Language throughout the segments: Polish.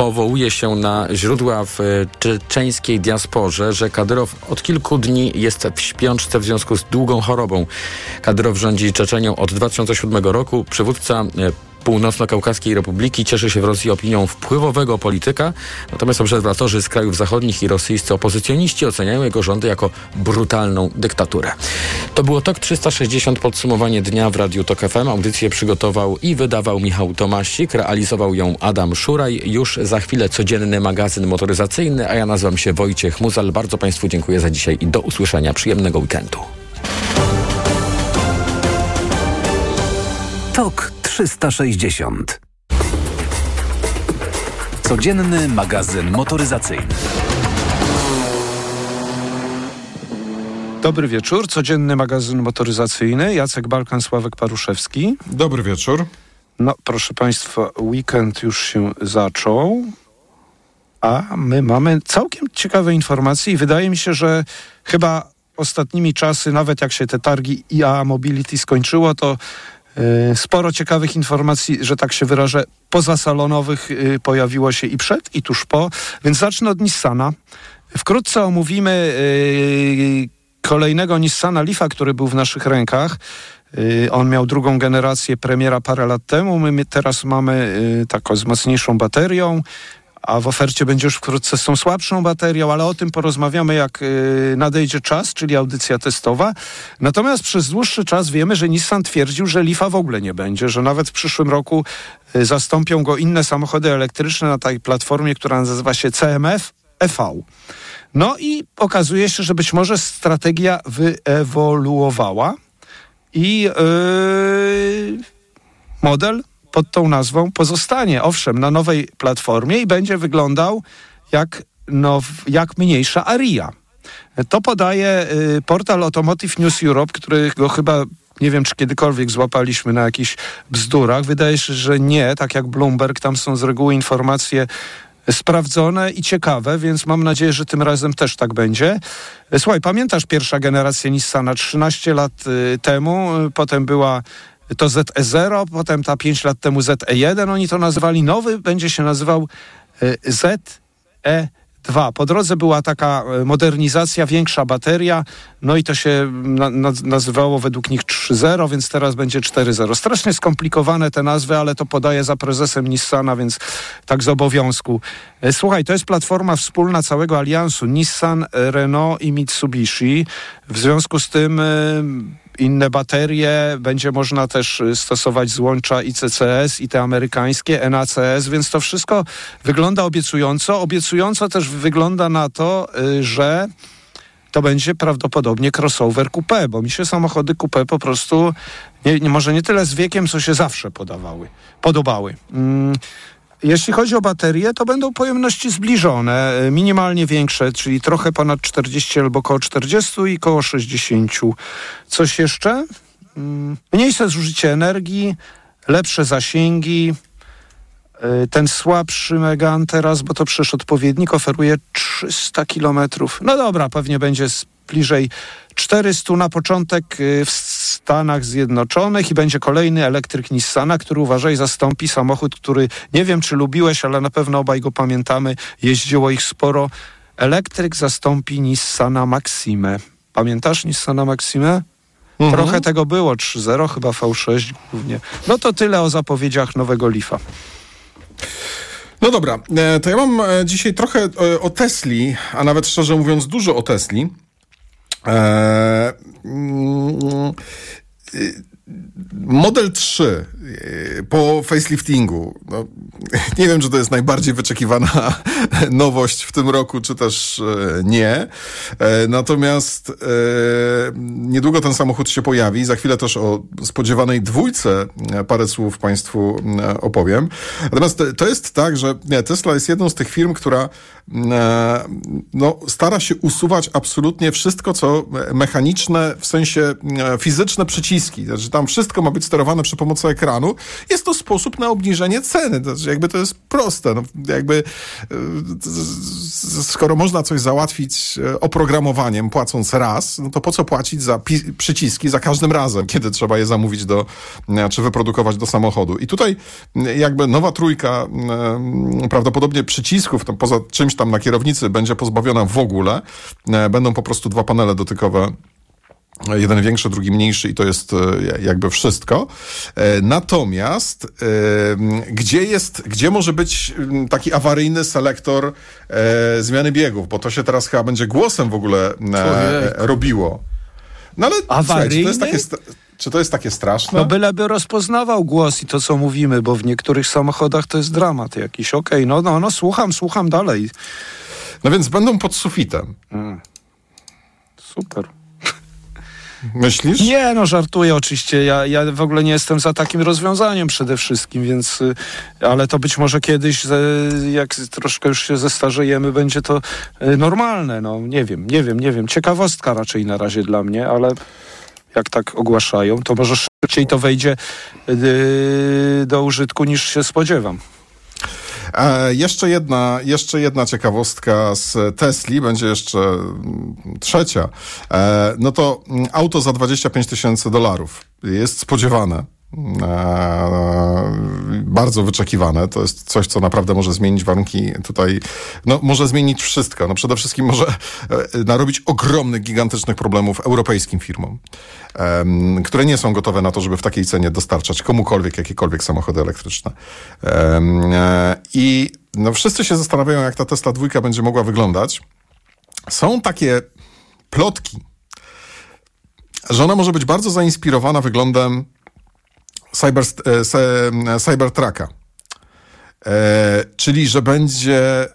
powołuje się na źródła w czeczeńskiej diasporze, że Kadyrow od kilku dni jest w śpiączce w związku z długą chorobą. Kadyrow rządzi Czeczenią od 2007 roku. Przywódca Północno-Kaukaskiej Republiki cieszy się w Rosji opinią wpływowego polityka, natomiast obserwatorzy z krajów zachodnich i rosyjscy opozycjoniści oceniają jego rządy jako brutalną dyktaturę. To było TOK 360, podsumowanie dnia w Radiu TOK FM. Audycję przygotował i wydawał Michał Tomasik, realizował ją Adam Szuraj. Już za chwilę codzienny magazyn motoryzacyjny, a ja nazywam się Wojciech Muzal. Bardzo Państwu dziękuję za dzisiaj i do usłyszenia. Przyjemnego weekendu. TOK 360. Codzienny magazyn motoryzacyjny. Dobry wieczór, codzienny magazyn motoryzacyjny. Jacek Balkan, Sławek Paruszewski. Dobry wieczór. No, proszę Państwa, weekend już się zaczął, a my mamy całkiem ciekawe informacje i wydaje mi się, że chyba ostatnimi czasy, nawet jak się te targi IA Mobility skończyło, to sporo ciekawych informacji, że tak się wyrażę, pozasalonowych e, pojawiło się i przed, i tuż po, więc zacznę od Nissana. Wkrótce omówimy e, kolejnego Nissana Leafa, który był w naszych rękach. On miał drugą generację premiera parę lat temu. My teraz mamy taką z mocniejszą baterią a w ofercie będzie już wkrótce z tą słabszą baterią, ale o tym porozmawiamy jak y, nadejdzie czas, czyli audycja testowa. Natomiast przez dłuższy czas wiemy, że Nissan twierdził, że Leafa w ogóle nie będzie, że nawet w przyszłym roku y, zastąpią go inne samochody elektryczne na tej platformie, która nazywa się CMF EV. No i okazuje się, że być może strategia wyewoluowała i yy, model pod tą nazwą pozostanie, owszem, na nowej platformie i będzie wyglądał jak, now, jak mniejsza Aria. To podaje y, portal Automotive News Europe, którego chyba nie wiem, czy kiedykolwiek złapaliśmy na jakichś bzdurach. Wydaje się, że nie, tak jak Bloomberg, tam są z reguły informacje sprawdzone i ciekawe, więc mam nadzieję, że tym razem też tak będzie. Słuchaj, pamiętasz pierwsza generacja Nissana 13 lat y, temu, y, potem była to ZE0, potem ta 5 lat temu ZE1, oni to nazywali, nowy będzie się nazywał e, ZE2. Po drodze była taka e, modernizacja, większa bateria, no i to się na, na, nazywało według nich 3.0, więc teraz będzie 4.0. Strasznie skomplikowane te nazwy, ale to podaję za prezesem Nissana, więc tak z obowiązku. E, słuchaj, to jest platforma wspólna całego aliansu Nissan, Renault i Mitsubishi. W związku z tym inne baterie, będzie można też y, stosować złącza ICCS i te amerykańskie NACS, więc to wszystko wygląda obiecująco. Obiecująco też wygląda na to, y, że to będzie prawdopodobnie crossover coupé, bo mi się samochody coupé po prostu nie, nie, może nie tyle z wiekiem, co się zawsze podawały, podobały. Mm. Jeśli chodzi o baterie, to będą pojemności zbliżone, e, minimalnie większe, czyli trochę ponad 40 albo około 40 i około 60. Coś jeszcze? Mm, mniejsze zużycie energii, lepsze zasięgi. E, ten słabszy Megan teraz, bo to przecież odpowiednik, oferuje 300 kilometrów. No dobra, pewnie będzie bliżej 400 na początek y, w Stanach Zjednoczonych i będzie kolejny elektryk Nissana, który uważaj zastąpi samochód, który nie wiem czy lubiłeś, ale na pewno obaj go pamiętamy, jeździło ich sporo. Elektryk zastąpi Nissana Maxime. Pamiętasz Nissana Maxime? Mhm. Trochę tego było, 3.0 chyba V6 głównie. No to tyle o zapowiedziach nowego Leafa. No dobra, e, to ja mam e, dzisiaj trochę e, o Tesli, a nawet szczerze mówiąc dużo o Tesli. Eee, mm, Model 3 e, po faceliftingu. No, nie wiem, czy to jest najbardziej wyczekiwana nowość w tym roku, czy też e, nie. E, natomiast niedługo ten samochód się pojawi. Za chwilę też o spodziewanej dwójce parę słów Państwu opowiem. Natomiast to jest tak, że Tesla jest jedną z tych firm, która no, stara się usuwać absolutnie wszystko, co mechaniczne, w sensie fizyczne przyciski. Znaczy tam tam wszystko ma być sterowane przy pomocy ekranu, jest to sposób na obniżenie ceny. To, jakby to jest proste. No, jakby skoro można coś załatwić oprogramowaniem, płacąc raz, no to po co płacić za przyciski za każdym razem, kiedy trzeba je zamówić do, czy wyprodukować do samochodu. I tutaj jakby nowa trójka prawdopodobnie przycisków, poza czymś tam na kierownicy będzie pozbawiona w ogóle. Będą po prostu dwa panele dotykowe Jeden większy, drugi mniejszy i to jest e, jakby wszystko. E, natomiast gdzie jest, gdzie może być taki awaryjny selektor e, zmiany biegów? Bo to się teraz chyba będzie głosem w ogóle robiło. No ale awaryjny? to jest takie... Czy to jest takie straszne? No byleby rozpoznawał głos i to, co mówimy, bo w niektórych samochodach to jest dramat jakiś. Okej, okay, no, no, no, słucham, słucham dalej. No więc będą pod sufitem. Mm. Super. Myślisz? Nie, no żartuję oczywiście. Ja, ja w ogóle nie jestem za takim rozwiązaniem przede wszystkim, więc y, ale to być może kiedyś, jak troszkę już się zestarzejemy, będzie to y, normalne. No nie wiem, nie wiem, nie wiem. Ciekawostka raczej na razie dla mnie, ale jak tak ogłaszają, to może szybciej to wejdzie y, do użytku niż się spodziewam. E, jeszcze, jedna, jeszcze jedna ciekawostka z Tesli, będzie jeszcze mm, trzecia. E, no to mm, auto za 25 tysięcy dolarów jest spodziewane. E, bardzo wyczekiwane. To jest coś, co naprawdę może zmienić warunki tutaj, no może zmienić wszystko. No przede wszystkim może e, narobić ogromnych, gigantycznych problemów europejskim firmom, które nie są gotowe na to, żeby w takiej cenie dostarczać komukolwiek jakiekolwiek samochody elektryczne. E, I no wszyscy się zastanawiają, jak ta Tesla dwójka będzie mogła wyglądać. Są takie plotki, że ona może być bardzo zainspirowana wyglądem cyber, e, Cybertrucka. E, czyli, że będzie e,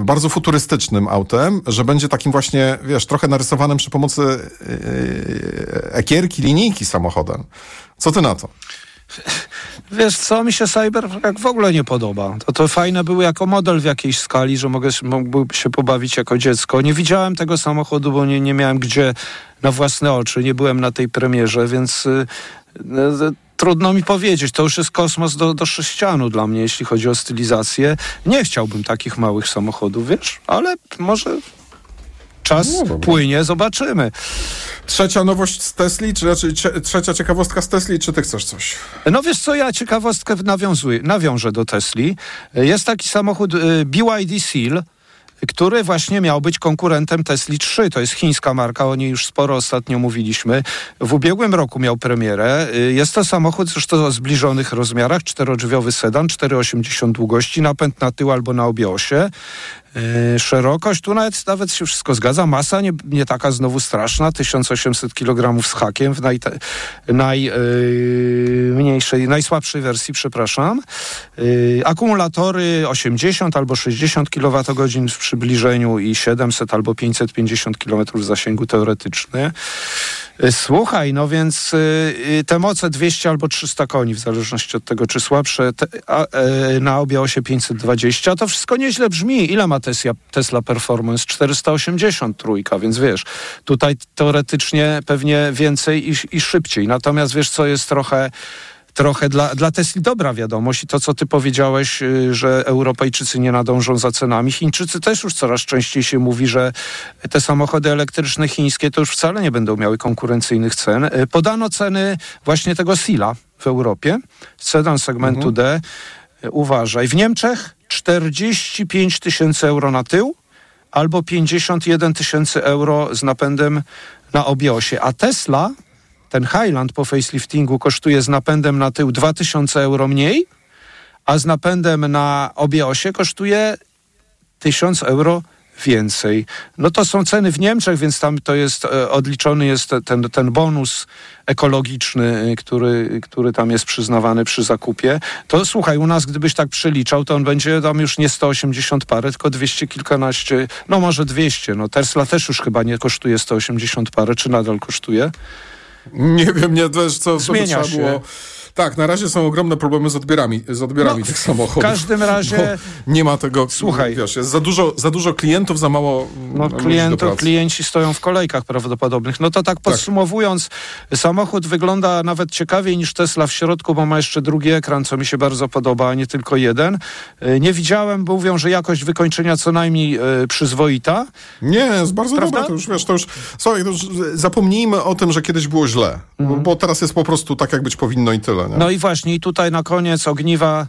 bardzo futurystycznym autem, że będzie takim właśnie, wiesz, trochę narysowanym przy pomocy e, ekierki, linijki samochodem. Co ty na to? Wiesz co, mi się Cybertruck w ogóle nie podoba. To, to fajne było jako model w jakiejś skali, że mogę, mógłbym się pobawić jako dziecko. Nie widziałem tego samochodu, bo nie, nie miałem gdzie na własne oczy. Nie byłem na tej premierze, więc y, trudno mi powiedzieć. To już jest kosmos do, do sześcianu dla mnie, jeśli chodzi o stylizację. Nie chciałbym takich małych samochodów, wiesz, ale może czas no, płynie, zobaczymy. Trzecia nowość z Tesli, czy raczej trzecia ciekawostka z Tesli, czy ty chcesz coś? No wiesz co, ja ciekawostkę nawiązuję, nawiążę do Tesli. Jest taki samochód y, BYD Seal, który właśnie miał być konkurentem Tesla 3. To jest chińska marka, o niej już sporo ostatnio mówiliśmy. W ubiegłym roku miał premierę. Y, jest to samochód zresztą o zbliżonych rozmiarach, czterodrzwiowy sedan, 4,80 długości, napęd na tył albo na obie osie. Yy, szerokość, tu nawet, nawet się wszystko zgadza. Masa nie, nie taka znowu straszna, 1800 kg z hakiem w najmniejszej, naj, yy, najsłabszej wersji, przepraszam. Yy, akumulatory 80 albo 60 kWh w przybliżeniu i 700 albo 550 km zasięgu teoretycznym. Y, słuchaj, no więc y, y, te moce 200 albo 300 koni, w zależności od tego, czy słabsze, te, a, e, na obie osie 520, to wszystko nieźle brzmi. Ile ma Tesla, Tesla Performance? 480 trójka, więc wiesz, tutaj teoretycznie pewnie więcej i, i szybciej. Natomiast wiesz, co jest trochę trochę dla, dla Tesli dobra wiadomość i to, co ty powiedziałeś, y, że Europejczycy nie nadążą za cenami. Chińczycy też już coraz częściej się mówi, że te samochody elektryczne chińskie to już wcale nie będą miały konkurencyjnych cen. Y, podano ceny właśnie tego Sila w Europie, sedan segmentu mhm. D. Y, uważaj, w Niemczech 45 tysięcy euro na tył albo 51 tysięcy euro z napędem na obie osie, a Tesla ten Highland po faceliftingu kosztuje z napędem na tył 2000 euro mniej, a z napędem na obie osie kosztuje 1000 euro więcej. No to są ceny w Niemczech, więc tam to jest e, odliczony jest ten, ten bonus ekologiczny, e, który, który tam jest przyznawany przy zakupie. To słuchaj, u nas gdybyś tak przeliczał, to on będzie tam już nie 180 parę, tylko 200 kilkanaście, no może 200. No Tesla też już chyba nie kosztuje 180 parę, czy nadal kosztuje? Nie wiem, nie też co, co by trzeba się. było Tak, na razie są ogromne problemy z odbierami, z odbiorami No, tych samochodów. W każdym razie, Nie ma tego. Słuchaj. Wiesz, jest za dużo, za dużo klientów, za mało. no, klientów, klienci stoją w kolejkach prawdopodobnych. No to tak podsumowując, samochód wygląda nawet ciekawiej niż Tesla w środku, bo ma jeszcze drugi ekran, co mi się bardzo podoba, a nie tylko jeden. Y, Nie widziałem, bo mówią, że jakość wykończenia co najmniej y, przyzwoita. Nie, jest bardzo Prawda? dobre. To już wiesz, to już. Słuchaj, to już zapomnijmy o tym, że kiedyś było źle. Bo, bo teraz jest po prostu tak, jak być powinno i tyle. Mhm. No i właśnie, i tutaj na koniec ogniwa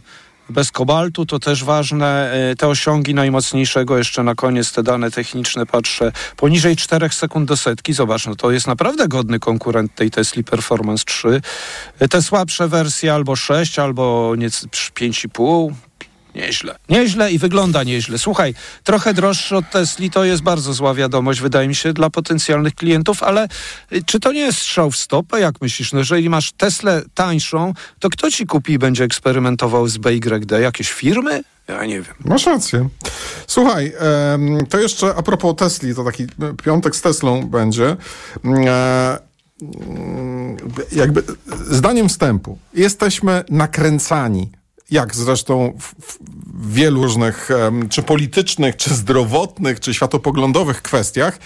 bez kobaltu, to też ważne. Y, Te osiągi najmocniejszego, jeszcze na koniec te dane techniczne patrzę, poniżej 4 sekund do setki. Zobacz, no to jest naprawdę godny konkurent tej Tesli Performance 3. Y, Te słabsze wersje albo 6, albo nieco 5,5. Nieźle. Nieźle i wygląda nieźle. Słuchaj, trochę droższy od Tesli to jest bardzo zła wiadomość, wydaje mi się, dla potencjalnych klientów, ale y, czy to nie jest strzał w stopę? Jak myślisz? No jeżeli masz Teslę tańszą, to kto ci kupi i będzie eksperymentował z BYD? Jakieś firmy? Ja nie wiem. Masz rację. Słuchaj, to jeszcze a propos Tesli, to taki e, piątek z Teslą będzie. E, jakby zdaniem wstępu, jesteśmy nakręcani. Jak zresztą w, wielu różnych, czy politycznych, czy zdrowotnych, czy światopoglądowych kwestiach,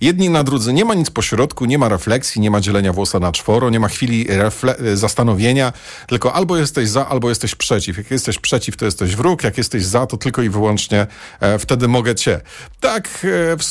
jedni na drudzy. Nie ma nic pośrodku, nie ma refleksji, nie ma dzielenia włosa na czworo, nie ma chwili refle- zastanowienia, tylko albo jesteś za, albo jesteś przeciw. Jak jesteś przeciw, to jesteś wróg, jak jesteś za, to tylko i wyłącznie e, wtedy mogę cię. Tak e, w,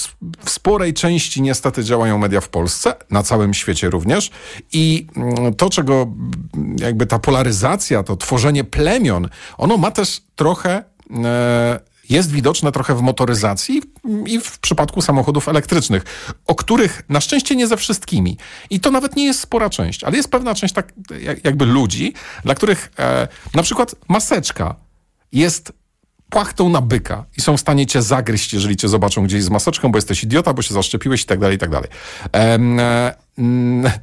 w sporej części niestety działają media w Polsce, na całym świecie również i mm, to, czego mm, jakby ta polaryzacja, to tworzenie plemion, ono ma też trochę e, jest widoczne trochę w motoryzacji i w przypadku samochodów elektrycznych, o których na szczęście nie ze wszystkimi. I to nawet nie jest spora część, ale jest pewna część tak jak- jakby ludzi, dla których e, na przykład maseczka jest płachtą na byka i są w stanie cię zagryźć, jeżeli cię zobaczą gdzieś z maseczką, bo jesteś idiota, bo się zaszczepiłeś i tak dalej, i tak dalej. E,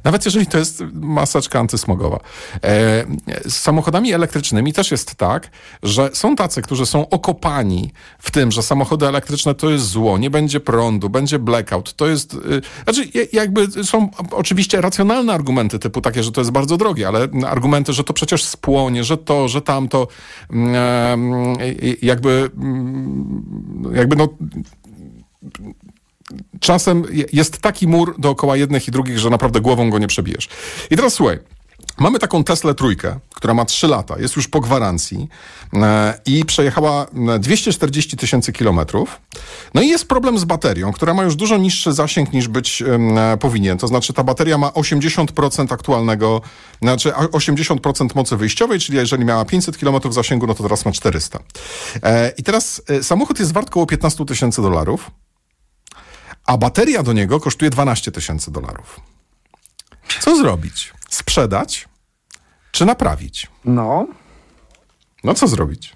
nawet jeżeli to jest maseczka antysmogowa. E, z samochodami elektrycznymi też jest tak, że są tacy, którzy są okopani w tym, że samochody elektryczne to jest zło, nie będzie prądu, będzie blackout, to jest... Y, znaczy, jakby są oczywiście racjonalne argumenty typu takie, że to jest bardzo drogie, ale argumenty, że to przecież spłonie, że to, że tamto, mm, em, jakby, mm, jakby no czasem je- jest taki mur dookoła jednych i drugich, że naprawdę głową go nie przebijesz. I teraz słuchaj. Mamy taką Teslę trójkę, która ma 3 lata, jest już po gwarancji e, i przejechała e, 240 tysięcy kilometrów. No i jest problem z baterią, która ma już dużo niższy zasięg niż być e, powinien. To znaczy ta bateria ma 80% aktualnego, znaczy a- 80% mocy wyjściowej, czyli jeżeli miała 500 kilometrów zasięgu, no to teraz ma 400. E, I teraz e, samochód jest wart około 15 tysięcy dolarów a bateria do niego kosztuje 12 tysięcy dolarów. Co zrobić? Sprzedać czy naprawić? No, No co zrobić?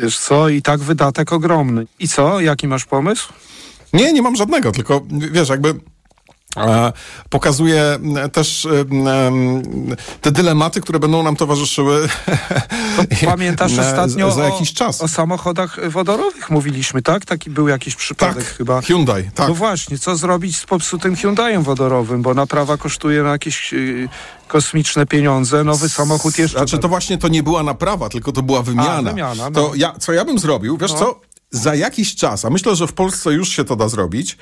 wiesz co, i tak wydatek ogromny. I co, jaki masz pomysł? Nie, nie mam żadnego, tylko wiesz, jakby pokazuje m, też em, te dylematy, które będą nam towarzyszyły. Pamiętasz ostatnio za, za o, jakiś czas. o samochodach wodorowych mówiliśmy, tak? Taki był jakiś przypadek tak, chyba. Hyundai, tak. No właśnie, co zrobić z popsutym Hyundaiem wodorowym, bo naprawa kosztuje na jakieś y, kosmiczne pieniądze, nowy samochód jeszcze... Znaczy to właśnie to nie była naprawa, tylko to była wymiana. wymiana, no. To ja, co ja bym zrobił, wiesz No. co? Za jakiś czas, a myślę, że w Polsce już się to da zrobić,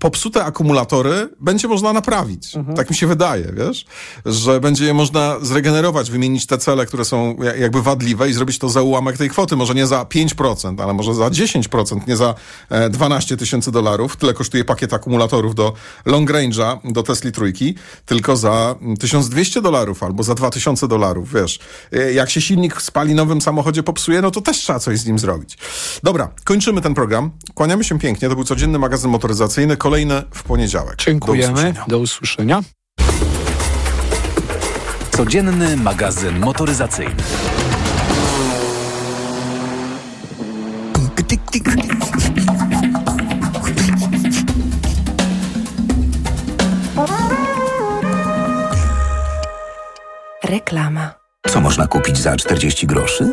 popsute akumulatory będzie można naprawić. Mhm. Tak mi się wydaje, wiesz? Że będzie je można zregenerować, wymienić te cele, które są ja- jakby wadliwe i zrobić to za ułamek tej kwoty. Może nie za 5%, ale może za 10%, nie za e, 12 tysięcy dolarów. Tyle kosztuje pakiet akumulatorów do long range'a, do Tesli trójki, tylko za mm, 1200 dolarów albo za 2000 dolarów, wiesz. E, Jak się silnik w spalinowym samochodzie popsuje, no to też trzeba coś z nim zrobić. Dobra, kończymy ten program. Kłaniamy się pięknie. To był codzienny magazyn motoryzacyjny, kolejny w poniedziałek. Do Dziękujemy, usłyszenia. do usłyszenia. Codzienny magazyn motoryzacyjny. Reklama. Co można kupić za 40 groszy?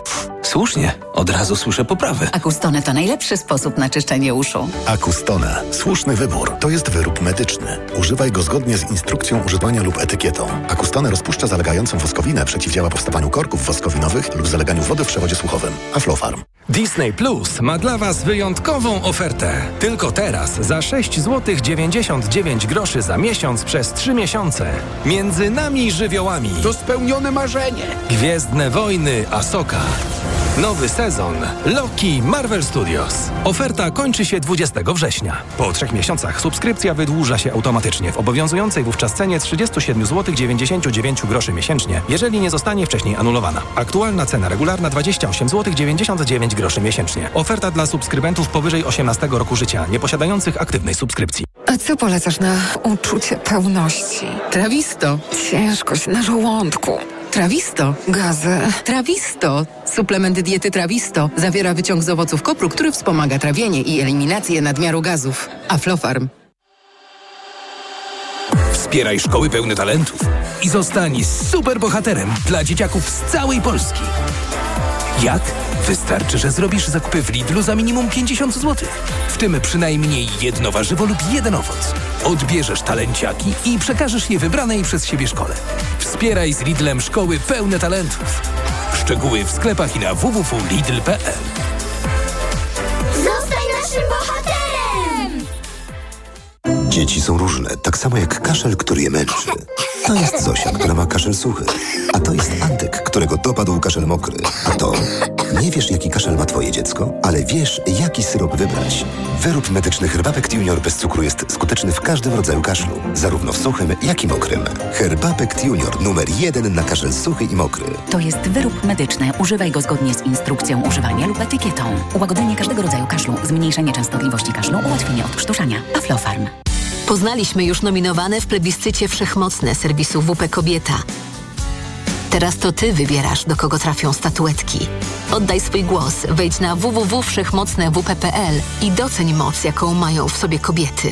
Słusznie, od razu słyszę poprawy. Acustone to najlepszy sposób na czyszczenie uszu. Acustone. Słuszny wybór. To jest wyrób medyczny. Używaj go zgodnie z instrukcją używania lub etykietą. Acustone rozpuszcza zalegającą woskowinę, przeciwdziała powstawaniu korków woskowinowych lub zaleganiu wody w przewodzie słuchowym. Aflofarm. Disney Plus ma dla Was wyjątkową ofertę. Tylko teraz za 6 zł 99 groszy za miesiąc przez 3 miesiące. Między nami żywiołami. To spełnione marzenie. Gwiezdne wojny Asoka. Nowy sezon Loki Marvel Studios. Oferta kończy się 20 września. Po trzech miesiącach subskrypcja wydłuża się automatycznie w obowiązującej wówczas cenie 37 zł 99 groszy miesięcznie, jeżeli nie zostanie wcześniej anulowana. Aktualna cena regularna 28 zł 99 groszy miesięcznie. Oferta dla subskrybentów powyżej 18 roku życia, nieposiadających aktywnej subskrypcji. A co polecasz na uczucie pełności? Trawisto. Ciężkość na żołądku. Trawisto. Gazy. Trawisto. Suplement diety Trawisto zawiera wyciąg z owoców kopru, który wspomaga trawienie i eliminację nadmiaru gazów. Aflofarm. Wspieraj szkoły pełne talentów i zostań superbohaterem dla dzieciaków z całej Polski. Jak? Wystarczy, że zrobisz zakupy w Lidlu za minimum 50 zł. W tym przynajmniej jedno warzywo lub jeden owoc. Odbierzesz talenciaki i przekażesz je wybranej przez siebie szkole. Wspieraj z Lidlem szkoły pełne talentów. Szczegóły w sklepach i na www.lidl.pl Zostań naszym bohaterem! Dzieci są różne, tak samo jak kaszel, który je męczy. To jest Zosia, która ma kaszel suchy. A to jest Antek, którego dopadł kaszel mokry. A to... Nie wiesz, jaki kaszel ma twoje dziecko, ale wiesz, jaki syrop wybrać. Wyrób medyczny Herbapekt Junior bez cukru jest skuteczny w każdym rodzaju kaszlu. Zarówno w suchym, jak i mokrym. Herbapekt Junior numer jeden na kaszel suchy i mokry. To jest wyrób medyczny. Używaj go zgodnie z instrukcją używania lub etykietą. Ułagodzenie każdego rodzaju kaszlu, zmniejszenie częstotliwości kaszlu, ułatwienie odkrztuszania. Aflofarm. Poznaliśmy już nominowane w plebiscycie wszechmocne serwisu WP Kobieta. Teraz to ty wybierasz, do kogo trafią statuetki. Oddaj swój głos, wejdź na www.wszechmocnewp.pl i doceń moc, jaką mają w sobie kobiety.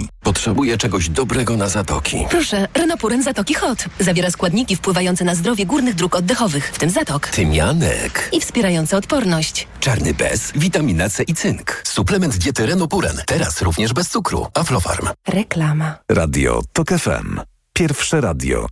Potrzebuję czegoś dobrego na zatoki. Proszę, Renopuren Zatoki Hot. Zawiera składniki wpływające na zdrowie górnych dróg oddechowych, w tym zatok. Tymianek. I wspierające odporność. Czarny bez, witamina C i cynk. Suplement diety Renopuren. Teraz również bez cukru. Aflofarm. Reklama. Radio TOK FM. Pierwsze radio